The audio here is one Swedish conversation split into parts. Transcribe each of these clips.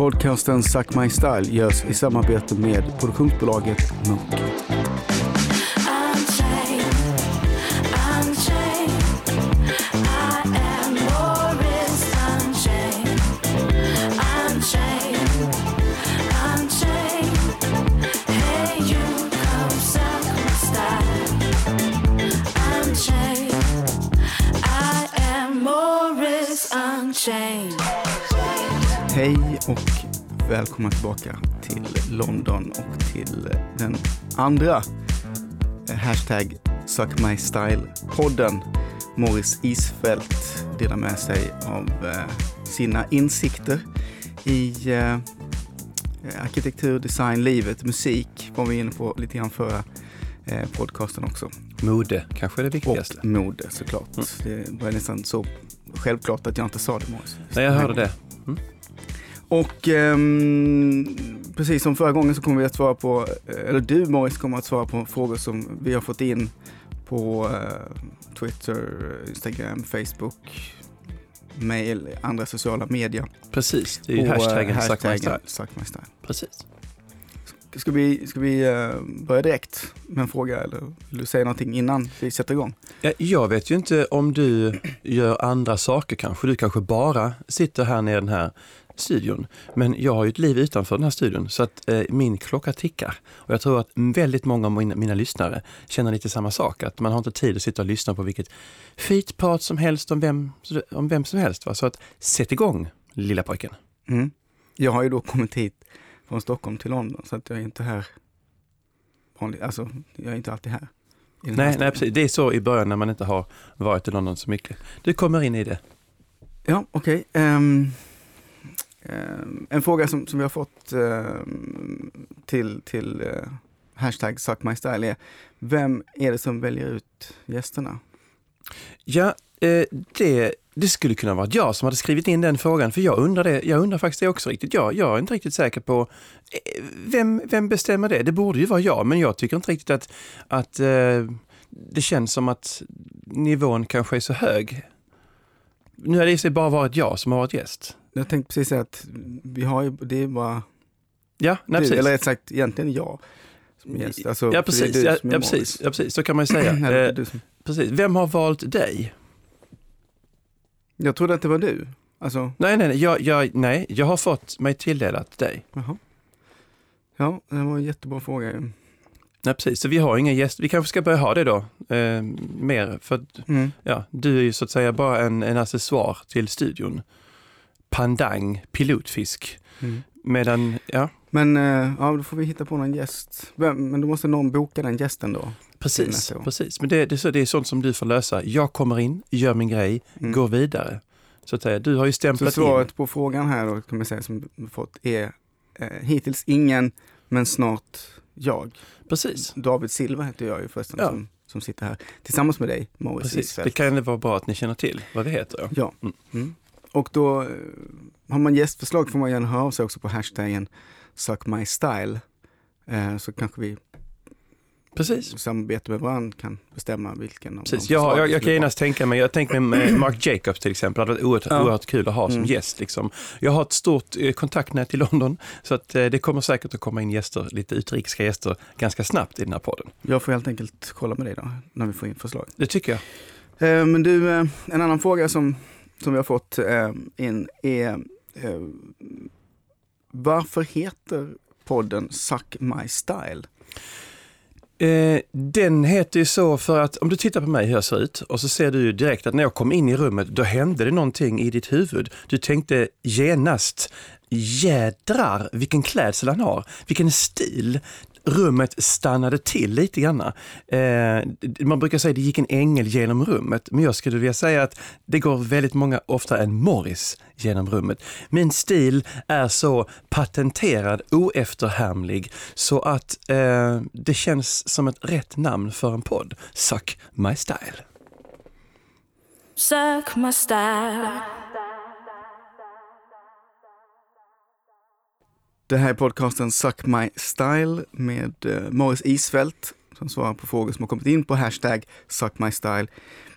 Podcasten Suck My Style görs i samarbete med produktionsbolaget Munk. Välkomna tillbaka till London och till den andra eh, hashtag Suck My Style-podden. Morris Isfält delar med sig av eh, sina insikter i eh, arkitektur, design, livet, musik var vi inne på lite grann förra podcasten också. Mode kanske är det viktigaste. Och mode såklart. Det var nästan så självklart att jag inte sa det Morris. Nej, jag hörde det. Och ehm, precis som förra gången så kommer vi att svara på, eh, eller du Morris kommer att svara på frågor som vi har fått in på eh, Twitter, Instagram, Facebook, mail, andra sociala medier. Precis, det är ju På, eh, hashtaggen hashtaggen Style. Suck My Style. Precis. Ska vi, ska vi eh, börja direkt med en fråga eller vill du säga någonting innan vi sätter igång? Ja, Jag vet ju inte om du gör andra saker kanske. Du kanske bara sitter här nere i den här studion. Men jag har ju ett liv utanför den här studion så att eh, min klocka tickar. Och jag tror att väldigt många av mina, mina lyssnare känner lite samma sak. Att man har inte tid att sitta och lyssna på vilket fitprat som helst om vem, om vem som helst. Va? Så att sätt igång lilla pojken. Mm. Jag har ju då kommit hit från Stockholm till London så att jag är inte här vanligt, alltså jag är inte alltid här. Nej, nej, studion. precis. Det är så i början när man inte har varit i London så mycket. Du kommer in i det. Ja, okej. Ehm, ehm, Ehm, en fråga som, som vi har fått ehm, till, till eh, hashtag suckmystyle är, vem är det som väljer ut gästerna? Ja, eh, det, det skulle kunna vara jag som hade skrivit in den frågan, för jag undrar, det, jag undrar faktiskt det också riktigt. Jag, jag är inte riktigt säker på eh, vem, vem bestämmer det? Det borde ju vara jag, men jag tycker inte riktigt att, att eh, det känns som att nivån kanske är så hög. Nu har det i sig bara varit jag som har varit gäst. Jag tänkte precis säga att vi har ju, det är bara Ja, nej, du, precis. eller rätt sagt egentligen jag som gäst. Alltså, ja, precis. Ja, ja, precis. ja, precis. Så kan man ju säga. Eh, precis. Vem har valt dig? jag trodde att det var du. Alltså, Nej, nej, nej. Jag, jag, nej, jag har fått mig tilldelat dig. jaha. Ja, det var en jättebra fråga ju. Nej, precis. Så vi har inga gäster. Vi kanske ska börja ha det då. Eh, mer. För Mm. ja, du är ju så att säga bara en, en accessoar till studion. Pandang, pilotfisk. Mm. Medan, ja, Men eh, ja, då får vi hitta på någon gäst. Men då måste någon boka den gästen då. precis. precis. Men det, det, är så, det är sånt som du får lösa. Jag kommer in, gör min grej, Mm. går vidare. Så att säga, du har ju Så stämplat svaret in. på frågan här då, kan man säga, som vi fått är eh, hittills ingen, men snart jag. Precis. David Silva heter jag ju förresten Ja. som, som sitter här tillsammans med dig, Morris precis. Det Isfält. kan ju vara bra att ni känner till vad vi heter. Ja. Mm. Mm. Och då eh, har man gästförslag får man gärna höra av sig också på hashtaggen Suck My Style. Eh, så kanske vi Precis. samarbete med varandra kan bestämma vilken av Precis. Jag, jag, jag kan genast tänka mig, jag tänker mig med Mark Jacobs till exempel, det hade varit oerhört, Ja. oerhört kul att ha som Mm. gäst. Liksom. Jag har ett stort eh, kontaktnät i London så att, eh, det kommer säkert att komma in gäster, lite utrikiska gäster ganska snabbt i den här podden. Jag får helt enkelt kolla med dig då, när vi får in förslag. Det tycker jag. Eh, Men du, eh, en annan fråga som, som vi har fått eh, in är eh, varför heter podden Suck My Style? Eh, den heter ju så för att om du tittar på mig hur jag ser ut och så ser du ju direkt att när jag kom in i rummet då hände det någonting i ditt huvud. Du tänkte genast, jädrar vilken klädsel han har, vilken stil. Rummet stannade till lite grann. Eh, man brukar säga att det gick en ängel genom rummet, men jag skulle vilja säga att det går väldigt många, ofta en Morris genom rummet. Min stil är så patenterad, oefterhärmlig, så att eh, det känns som ett rätt namn för en podd. Suck my style. Suck my style. Det här är podcasten Suck My Style med eh, Morris Isfält som svarar på frågor som har kommit in på hashtag suckmystyle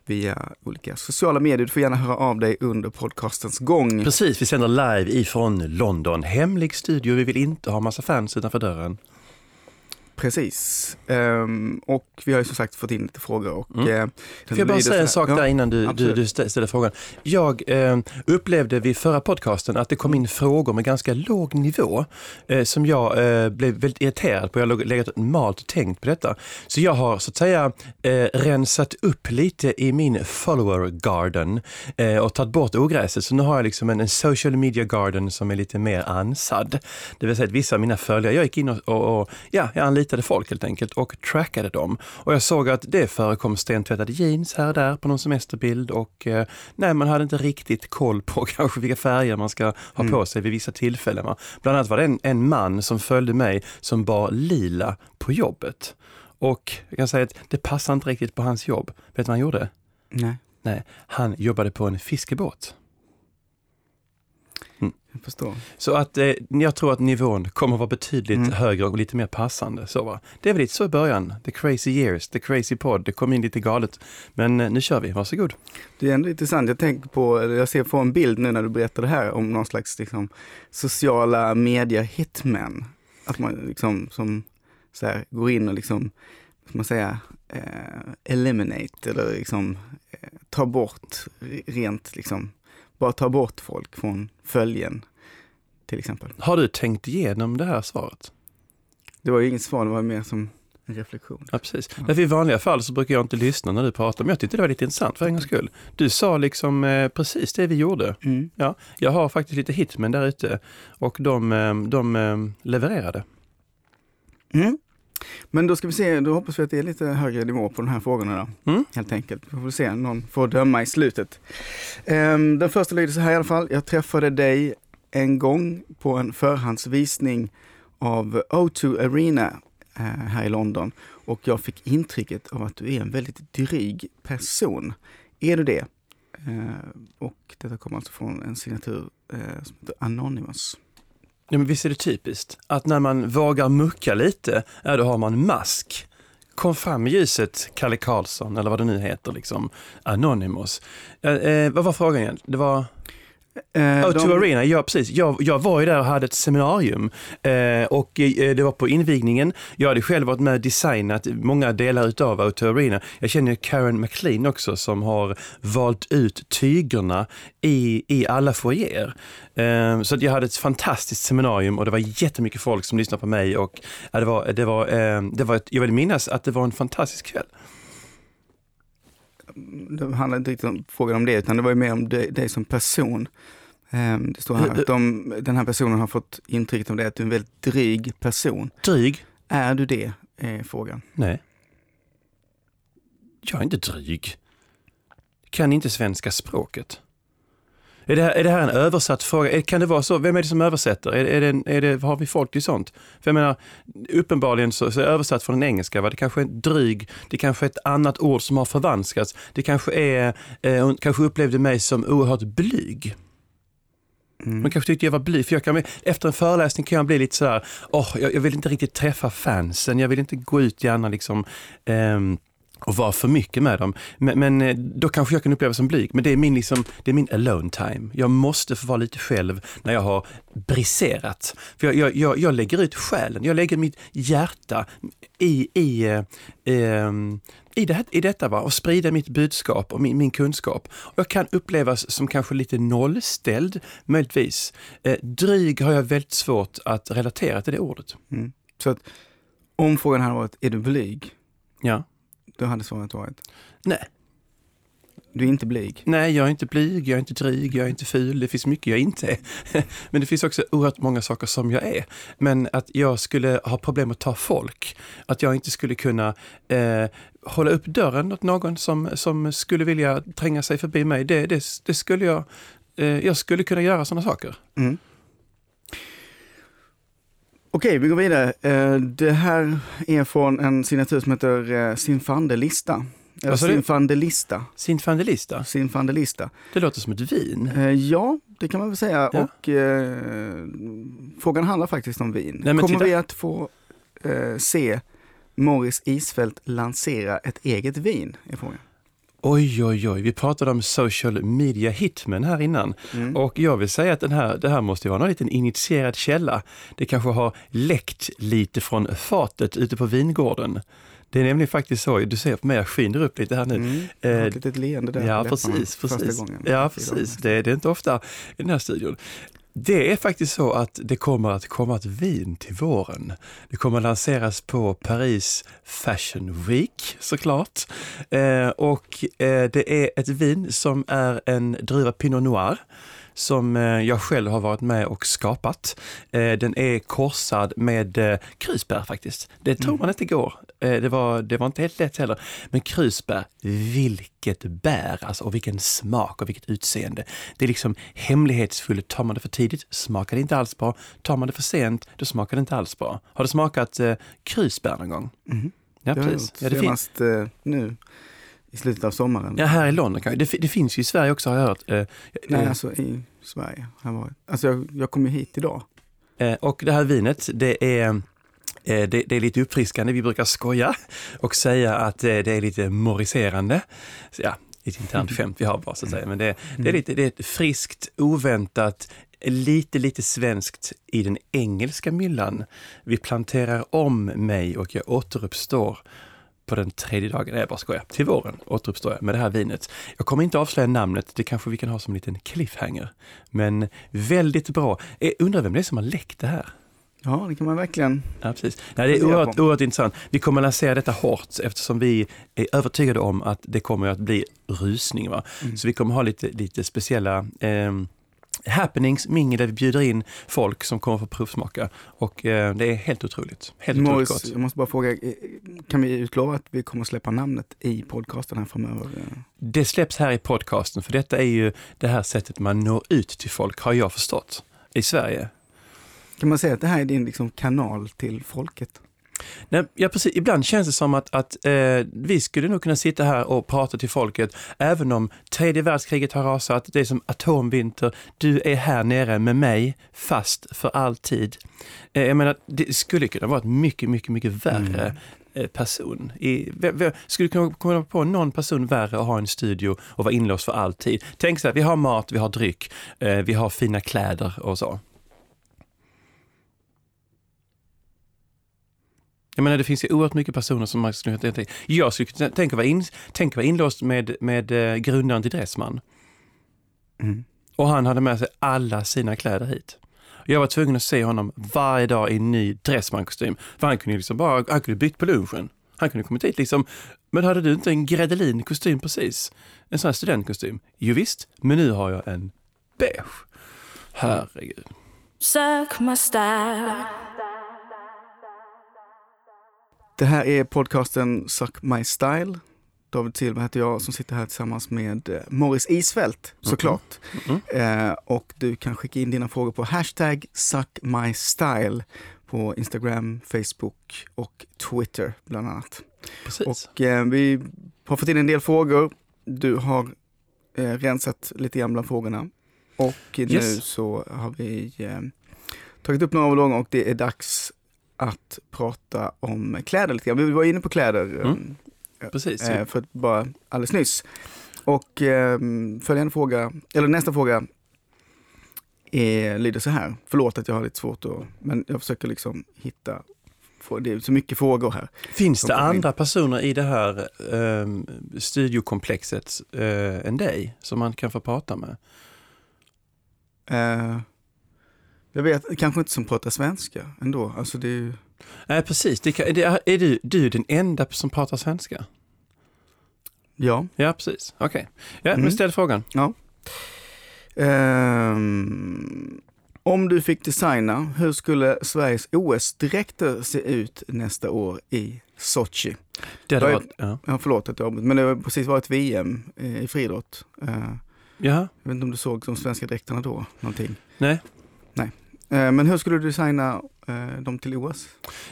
via olika sociala medier. Du får gärna höra av dig under podcastens gång. Precis, vi sänder live ifrån London. Hemlig studio, vi vill inte ha massa fans utanför dörren. Precis. Ehm, och vi har ju som sagt fått in lite frågor. Och, Mm. eh, Får jag bara säga en sak Ja, där innan du, du, du stä- ställer frågan. Jag eh, upplevde vid förra podcasten att det kom in frågor med ganska låg nivå eh, som jag eh, blev väldigt irriterad på. Jag har legat malt och tänkt på detta. Så jag har så att säga eh, rensat upp lite i min follower garden eh, och tagit bort ogräset. Så nu har jag liksom en, en social media garden som är lite mer ansad. Det vill säga att vissa av mina följare, jag gick in och, och, och ja, jag anlitade folk helt enkelt och trackade dem. Och jag såg att det förekom stentvättade jeans här och där på någon semesterbild och eh, nej, man hade inte riktigt koll på kanske vilka färger man ska ha på sig vid vissa tillfällen. Va? Bland annat var det en, en man som följde mig som bar lila på jobbet. Och jag kan säga att det passade inte riktigt på hans jobb. Vet du vad han gjorde? Nej, Nej, han jobbade på en fiskebåt. Jag förstår. Så att eh, jag tror att nivån kommer att vara betydligt Mm. högre och lite mer passande. Så, va? Det är väl lite så i början. The crazy years, the crazy pod. Det kom in lite galet. Men eh, nu kör vi, varsågod. Det är ändå intressant. Jag tänker på, jag ser på en bild nu när du berättar det här om någon slags liksom, sociala medier hitmen. Att man liksom som så här, går in och liksom, ska man säga, eh, eliminate eller liksom eh, tar bort rent liksom, bara tar bort folk från följen till exempel. Har du tänkt igenom det här svaret? Det var ju inget svar, det var mer som en reflektion. Ja, precis. Därför i vanliga fall så brukar jag inte lyssna när du pratar, men jag tyckte det var lite intressant för en gångs skull. Du sa liksom eh, precis det vi gjorde. Mm. Ja, jag har faktiskt lite hitmen där ute och de, eh, de eh, levererade. Mm. Men då ska vi se, då hoppas vi att det är lite högre nivå på de här frågorna då. Mm. Helt enkelt. Vi får se, någon får döma i slutet. Ehm, den första lyder så här i alla fall. Jag träffade dig en gång på en förhandsvisning av O2 Arena eh, här i London och jag fick intrycket av att du är en väldigt dryg person. Är du det? Eh, och detta kommer alltså från en signatur eh, som heter Anonymous. Ja, men visst är det typiskt att när man vågar mucka lite, ja, då har man mask. Kom fram i ljuset, Kalle Karlsson, eller vad det nu heter, liksom. Anonymous. Eh, eh, vad var frågan igen? Det var Eh, O2 de- Arena, ja precis. Jag, jag var ju där och hade ett seminarium eh, och eh, det var på invigningen. Jag hade själv varit med och designat många delar utav O2 Arena. Jag känner ju Karen McLean också som har valt ut tygerna i, i alla foyer. Eh, så att jag hade ett fantastiskt seminarium och det var jättemycket folk som lyssnade på mig och ja, det var, det var, eh, det var ett, jag vill minnas att det var en fantastisk kväll. Det handlar inte riktigt om frågan om det, utan det var ju mer om dig, som person. Ehm, Det står här att de, den här personen har fått intrycket av det att du är en väldigt dryg person. Dryg? Är du det? Är frågan. Nej. Jag är inte dryg. Kan inte svenska språket. Är det, här, är det här en översatt fråga? Kan det vara så? Vem är det som översätter? Är, är det, är det, har vi folk till sånt? För jag menar, uppenbarligen så, så är det översatt från den engelska. Va? Det kanske är dryg, det kanske är ett annat ord som har förvanskats. Det kanske är, eh, hon kanske upplevde mig som oerhört blyg. Mm. Man kanske tyckte jag var blyg, för jag kan, efter en föreläsning kan jag bli lite sådär, åh, jag, jag vill inte riktigt träffa fansen, jag vill inte gå ut gärna liksom ehm, och vara för mycket med dem. Men, men eh, då kanske jag kan uppleva som blyg. Men det är min, liksom, det är min alone time. Jag måste få vara lite själv när jag har briserat. För jag, jag, jag, jag lägger ut själen, jag lägger mitt hjärta i, i, eh, ehm, i, det, här- i detta va? och sprida mitt budskap och min, min kunskap. Och jag kan upplevas som kanske lite nollställd, möjligtvis. Eh, dryg har jag väldigt svårt att relatera till det ordet. Mm. Så att om frågan hade varit, är du blyg? Ja. Då hade svaret varit, Nej. du är inte blyg. Nej, jag är inte blyg, jag är inte dryg, jag är inte ful. Det finns mycket jag inte är. Men det finns också oerhört många saker som jag är. Men att jag skulle ha problem att ta folk, att jag inte skulle kunna eh, hålla upp dörren åt någon som, som skulle vilja tränga sig förbi mig, det, det, det skulle jag, eh, jag skulle kunna göra sådana saker. Mm. Okej, vi går vidare. Eh, Det här är från en signatur som heter eh, Sinfandelista. Eller? Sinfandelista. Sinfandelista, Sinfandelista. det låter som ett vin. Eh, Ja, det kan man väl säga. Ja. Och eh, frågan handlar faktiskt om vin. Nej, Kommer titta. vi att få eh, se Morris Isfält lansera ett eget vin? Är frågan. Oj, oj, oj. Vi pratade om social media hitmen här innan. Mm. Och jag vill säga att den här, det här måste vara någon liten initierad källa. Det kanske har läckt lite från fatet ute på vingården. Det är nämligen faktiskt så, du ser på mig, jag skiner upp lite här nu. Mm. Jag har Eh, ett litet leende där Ja, precis. precis. gången. Ja, precis. Det, det är inte ofta i den här studion. Det är faktiskt så att det kommer att komma ett vin till våren. Det kommer att lanseras på Paris Fashion Week såklart. Eh, och eh, det är ett vin som är en druva Pinot Noir som eh, jag själv har varit med och skapat. Eh, den är korsad med eh, krusbär faktiskt. Det tror man inte går. Det, var, det var inte helt lätt heller. Men krusbär, vilket bär alltså, och vilken smak och vilket utseende. Det är liksom hemlighetsfullt. Tar man det för tidigt smakar det inte alls bra. Tar man det för sent, då smakar det inte alls bra. Har du smakat eh, krusbär någon gång? Mhm. Ja, precis. Ja, det finns. Senast eh, nu i slutet av sommaren. Ja, här i London kanske. Det, det finns ju i Sverige också har jag hört. Eh, Nej, eh, alltså i Sverige jag varit. Alltså jag, jag kom ju hit idag. Eh, Och det här vinet, det är, eh, det, det är lite uppfriskande. Vi brukar skoja och säga att eh, det är lite moriserande. Så ja, ett internt skämt vi har bara så att säga. Men det, det, är lite, det är friskt, oväntat, lite, lite svenskt i den engelska myllan. Vi planterar om mig och jag återuppstår på den tredje dagen, nej jag bara skojar, till våren återuppstår jag med det här vinet. Jag kommer inte avslöja namnet, det kanske vi kan ha som en liten cliffhanger. Men väldigt bra. Jag undrar vem det är som har läckt det här? Ja, det kan man verkligen. Ja, precis. Nej, det är oerhört, oerhört intressant. Vi kommer att lansera detta hårt eftersom vi är övertygade om att det kommer att bli rusning. Va? Mm. Så vi kommer ha lite, lite speciella ehm, happenings, mingel där vi bjuder in folk som kommer få provsmaka. Och eh, det är helt otroligt. Helt otroligt Morris, gott. jag måste bara fråga, eh, kan vi utlova att vi kommer släppa namnet i podcasten här framöver? Det släpps här i podcasten för detta är ju det här sättet man når ut till folk, har jag förstått, i Sverige. Kan man säga att det här är din liksom, kanal till folket? Nej, ja, precis. Ibland känns det som att, att eh, vi skulle nog kunna sitta här och prata till folket, även om tredje världskriget har rasat, det är som atomvinter, du är här nere med mig, fast för alltid. Eh, jag menar, det skulle kunna vara ett mycket, mycket, mycket värre eh, person. I, v- v- skulle kunna komma på någon person värre att ha en studio och vara inlåst för alltid. Tänk så här, vi har mat, vi har dryck, eh, vi har fina kläder och så. Jag menar det finns ju oerhört mycket personer som man skulle kunna tänka Jag skulle tänka vara, in, tänka vara inlåst med, med eh, grundaren till Dressman. Mm. Och han hade med sig alla sina kläder hit. Jag var tvungen att se honom varje dag i en ny Dressman-kostym. För han kunde ju liksom bara, han kunde bytt på lunchen. Han kunde kommit hit liksom, men hade du inte en Gredelin-kostym precis? En sån här studentkostym? Jo visst, men nu har jag en beige. Herregud. Suck my style. Det här är podcasten Suck My Style. David Silva heter jag som sitter här tillsammans med eh, Morris Isfält såklart. Mhm. Eh, och du kan skicka in dina frågor på hashtag suckmystyle på Instagram, Facebook och Twitter bland annat. Precis. Och eh, vi har fått in en del frågor. Du har eh, rensat lite grann bland frågorna. Och nu Yes. så har vi eh, tagit upp några av dem och det är dags att prata om kläder lite grann. Vi var inne på kläder Mm. Precis. eh, för att bara alldeles nyss. Och eh, följande fråga, eller nästa fråga är, lyder så här. Förlåt att jag har lite svårt att, men jag försöker liksom hitta, det är så mycket frågor här. Finns det kommer in. andra personer i det här um, studiokomplexet eh, än dig som man kan få prata med? Eh, jag vet, kanske inte som pratar svenska ändå. Alltså det är ju, Nej, precis. Det det är, är du, du den enda som pratar svenska? ja. Ja, precis. Okej. Ja, Mm. men ställ frågan. Ehm, om du fick designa, hur skulle Sveriges OS-dräkter se ut nästa år i Sochi? Det hade är- varit, ja. Ja, förlåt att jag men det har precis varit VM eh, i friidrott. Eh, Jaha. jag vet inte om du såg de svenska dräkterna då? Någonting. Nej. Eh, men hur skulle du designa eh, dem till OS?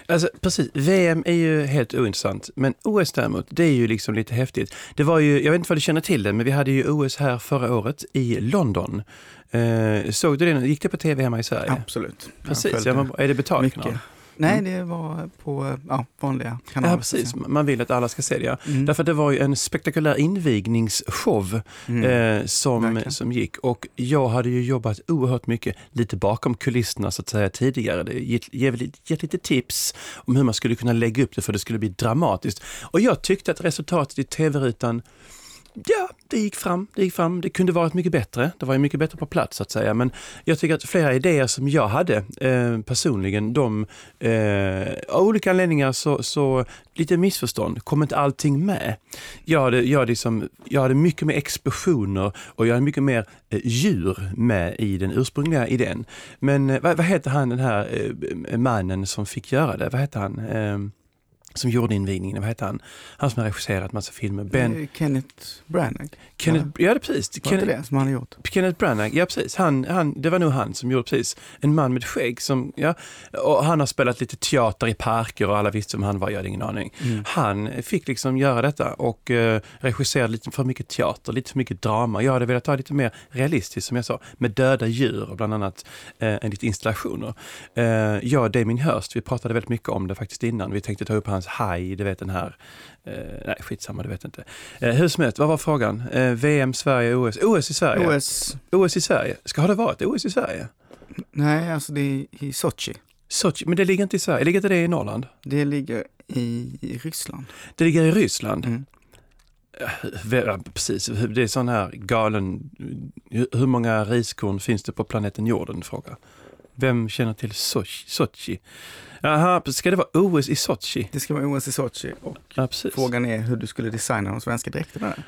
Alltså precis, VM är ju helt ointressant, men OS däremot, det är ju liksom lite häftigt. Det var ju, jag vet inte vad du känner till det, men vi hade ju OS här förra året i London. Eh, såg du det? Gick det på tv hemma i Sverige? Absolut. Precis, ja, men, är det betald kanal? Nej, det var på ja, vanliga kanaler. Ja, precis. Man vill att alla ska se det. Mm. Därför att det var ju en spektakulär invigningsshow Mm. eh, som, verkligen. som gick. Och jag hade ju jobbat oerhört mycket lite bakom kulisserna så att säga tidigare. Det gett, gett, gett lite tips om hur man skulle kunna lägga upp det för det skulle bli dramatiskt. Och jag tyckte att resultatet i tv-rutan Ja, det gick fram. Det gick fram. Det kunde varit mycket bättre. Det var ju mycket bättre på plats så att säga. Men jag tycker att flera idéer som jag hade eh, personligen, de eh, av olika anledningar så, så lite missförstånd, kom inte allting med. Jag hade, jag, hade liksom, jag hade mycket mer explosioner och jag hade mycket mer eh, djur med i den ursprungliga idén. Men eh, vad, vad heter han den här eh, mannen som fick göra det? Vad heter han? Eh, som gjorde invigningen, vad heter han? Han som har regisserat massa filmer. Ben, Eh, Kenneth Branagh. Kenneth, ja, det är precis. Var Kenneth, det som han har gjort? Kenneth Branagh, ja precis. Han, han, det var nog han som gjorde precis. En man med skägg som, ja, och han har spelat lite teater i parker och alla visste vem han var, jag hade ingen aning. Mm. Han fick liksom göra detta och eh, regisserade lite för mycket teater, lite för mycket drama. Jag hade velat ha lite mer realistiskt som jag sa, med döda djur och bland annat eh, en lite installationer. Eh, jag och Damien Hirst, vi pratade väldigt mycket om det faktiskt innan. Vi tänkte ta upp hans haj, du vet den här, eh, nej skitsamma, du vet inte. Eh, hur som helst, vad var frågan? Eh, VM, Sverige, OS? OS i Sverige? OS, OS i Sverige? Ska det varit OS i Sverige? nej alltså det är i Sochi. Sochi, men det ligger inte i Sverige, ligger inte det i Norrland? Det ligger i Ryssland. Det ligger i Ryssland. Mm. Ja, precis, det är sån här galen... Hur många riskorn finns det på planeten jorden? Fråga. Vem känner till Sochi? Sochi? Jaha, ska det vara OS i Sochi? Det ska vara OS i Sochi och Ja, frågan är hur du skulle designa de svenska dräkterna där.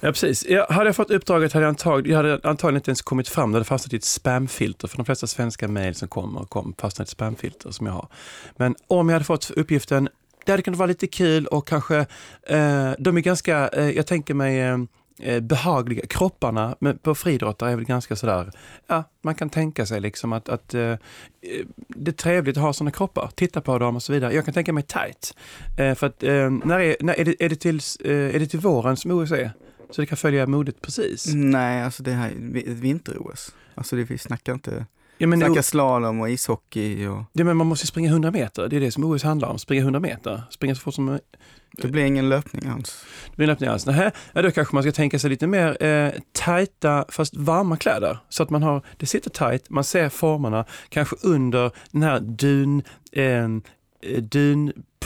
Ja, precis. Jag, hade jag fått uppdraget hade jag, antag, jag hade antagligen inte ens kommit fram. Det hade fastnat i ett spamfilter. För de flesta svenska mejl som kommer kom fastnar i ett spamfilter som jag har. Men om jag hade fått uppgiften, det hade kunnat vara lite kul och kanske, eh, de är ganska, eh, jag tänker mig, eh, Eh, behagliga. Kropparna på friidrottare är väl ganska sådär, ja, man kan tänka sig liksom att, att eh, eh det är trevligt att ha sådana kroppar, titta på dem och så vidare. Jag kan tänka mig tight. Eh, för att, eh, när är, när är, det, är, det till, eh, är det till våren som OS är? Så det kan följa modet precis? Nej, alltså det här är ett vinter-OS. Alltså det, vi snackar inte, Ja, men, snackar slalom och ishockey och ja, men man måste springa 100 meter, det är det som OS handlar om. Springa 100 meter, springa så fort som det blir ingen löpning alls. Det blir en öppning alls. Nähä, ja, då kanske man ska tänka sig lite mer eh, tajta fast varma kläder. Så att man har, det sitter tajt, man ser formerna, kanske under den här dun, eh,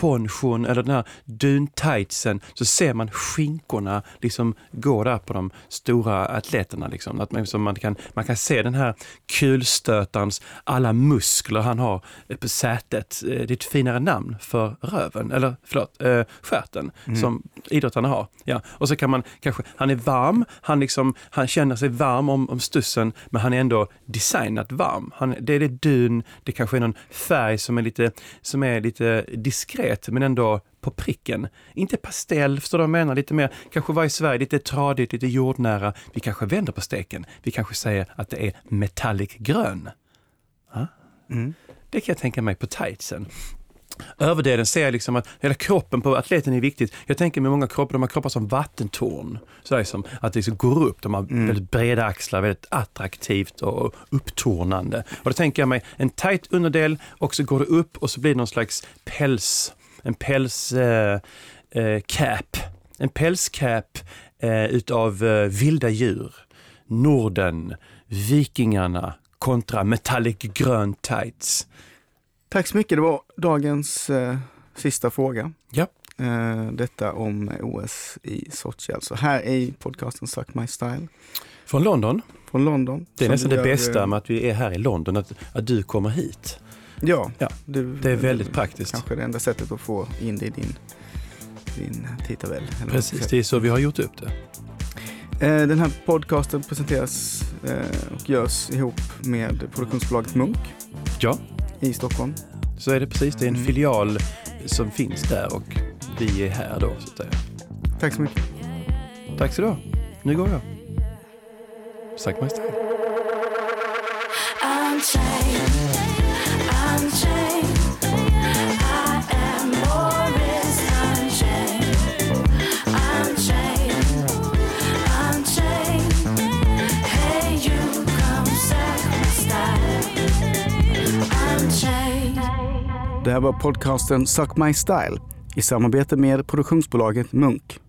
dunponchon eller den här duntightsen så ser man skinkorna liksom gå där på de stora atleterna. Liksom. Att man, man, kan, man kan se den här kulstötarens alla muskler han har på sätet. Eh, Det är ett finare namn för röven, eller förlåt, eh, stjärten Mm. som idrottarna har. Ja. Och så kan man kanske, han är varm, han, liksom, han känner sig varm om, om stussen men han är ändå designat varm. Han, det är det dun, det kanske är någon färg som är lite, som är lite diskret men ändå på pricken. Inte pastell, förstår du vad jag menar? Lite mer, kanske var i Sverige lite tradigt, lite jordnära. Vi kanske vänder på steken. Vi kanske säger att det är metallic grön. Mm. Det kan jag tänka mig på tightsen. Överdelen ser jag liksom att hela kroppen på atleten är viktigt. Jag tänker med många kroppar, de har kroppar som vattentorn. Så där som att det liksom går upp, de har Mm. väldigt breda axlar, väldigt attraktivt och upptornande. Och då tänker jag mig en tight underdel och så går det upp och så blir det någon slags päls, en päls eh, eh, cap. En pälscap eh, utav eh, vilda djur. Norden, Vikingarna kontra metallic grön tights. Tack så mycket, det var dagens eh, sista fråga. Ja. Eh, detta om OS i Sochi alltså. Här i podcasten Suck My Style Från London. från London. Det är nästan det gör, bästa eh, med att vi är här i London, att, att du kommer hit. Ja, Ja, du, Det är väldigt praktiskt. Kanske det enda sättet att få in det i din, din tidtabell. Precis, det är så vi har gjort upp det. Eh, Den här podcasten presenteras eh, och görs ihop med produktionsbolaget Munk Ja, i Stockholm. så är det precis. Det är en Mm. filial som finns där och vi är här då, så att säga. Tack så mycket. Tack så du. Nu går jag. Suck my det här var podcasten Suck My Style i samarbete med produktionsbolaget Munk.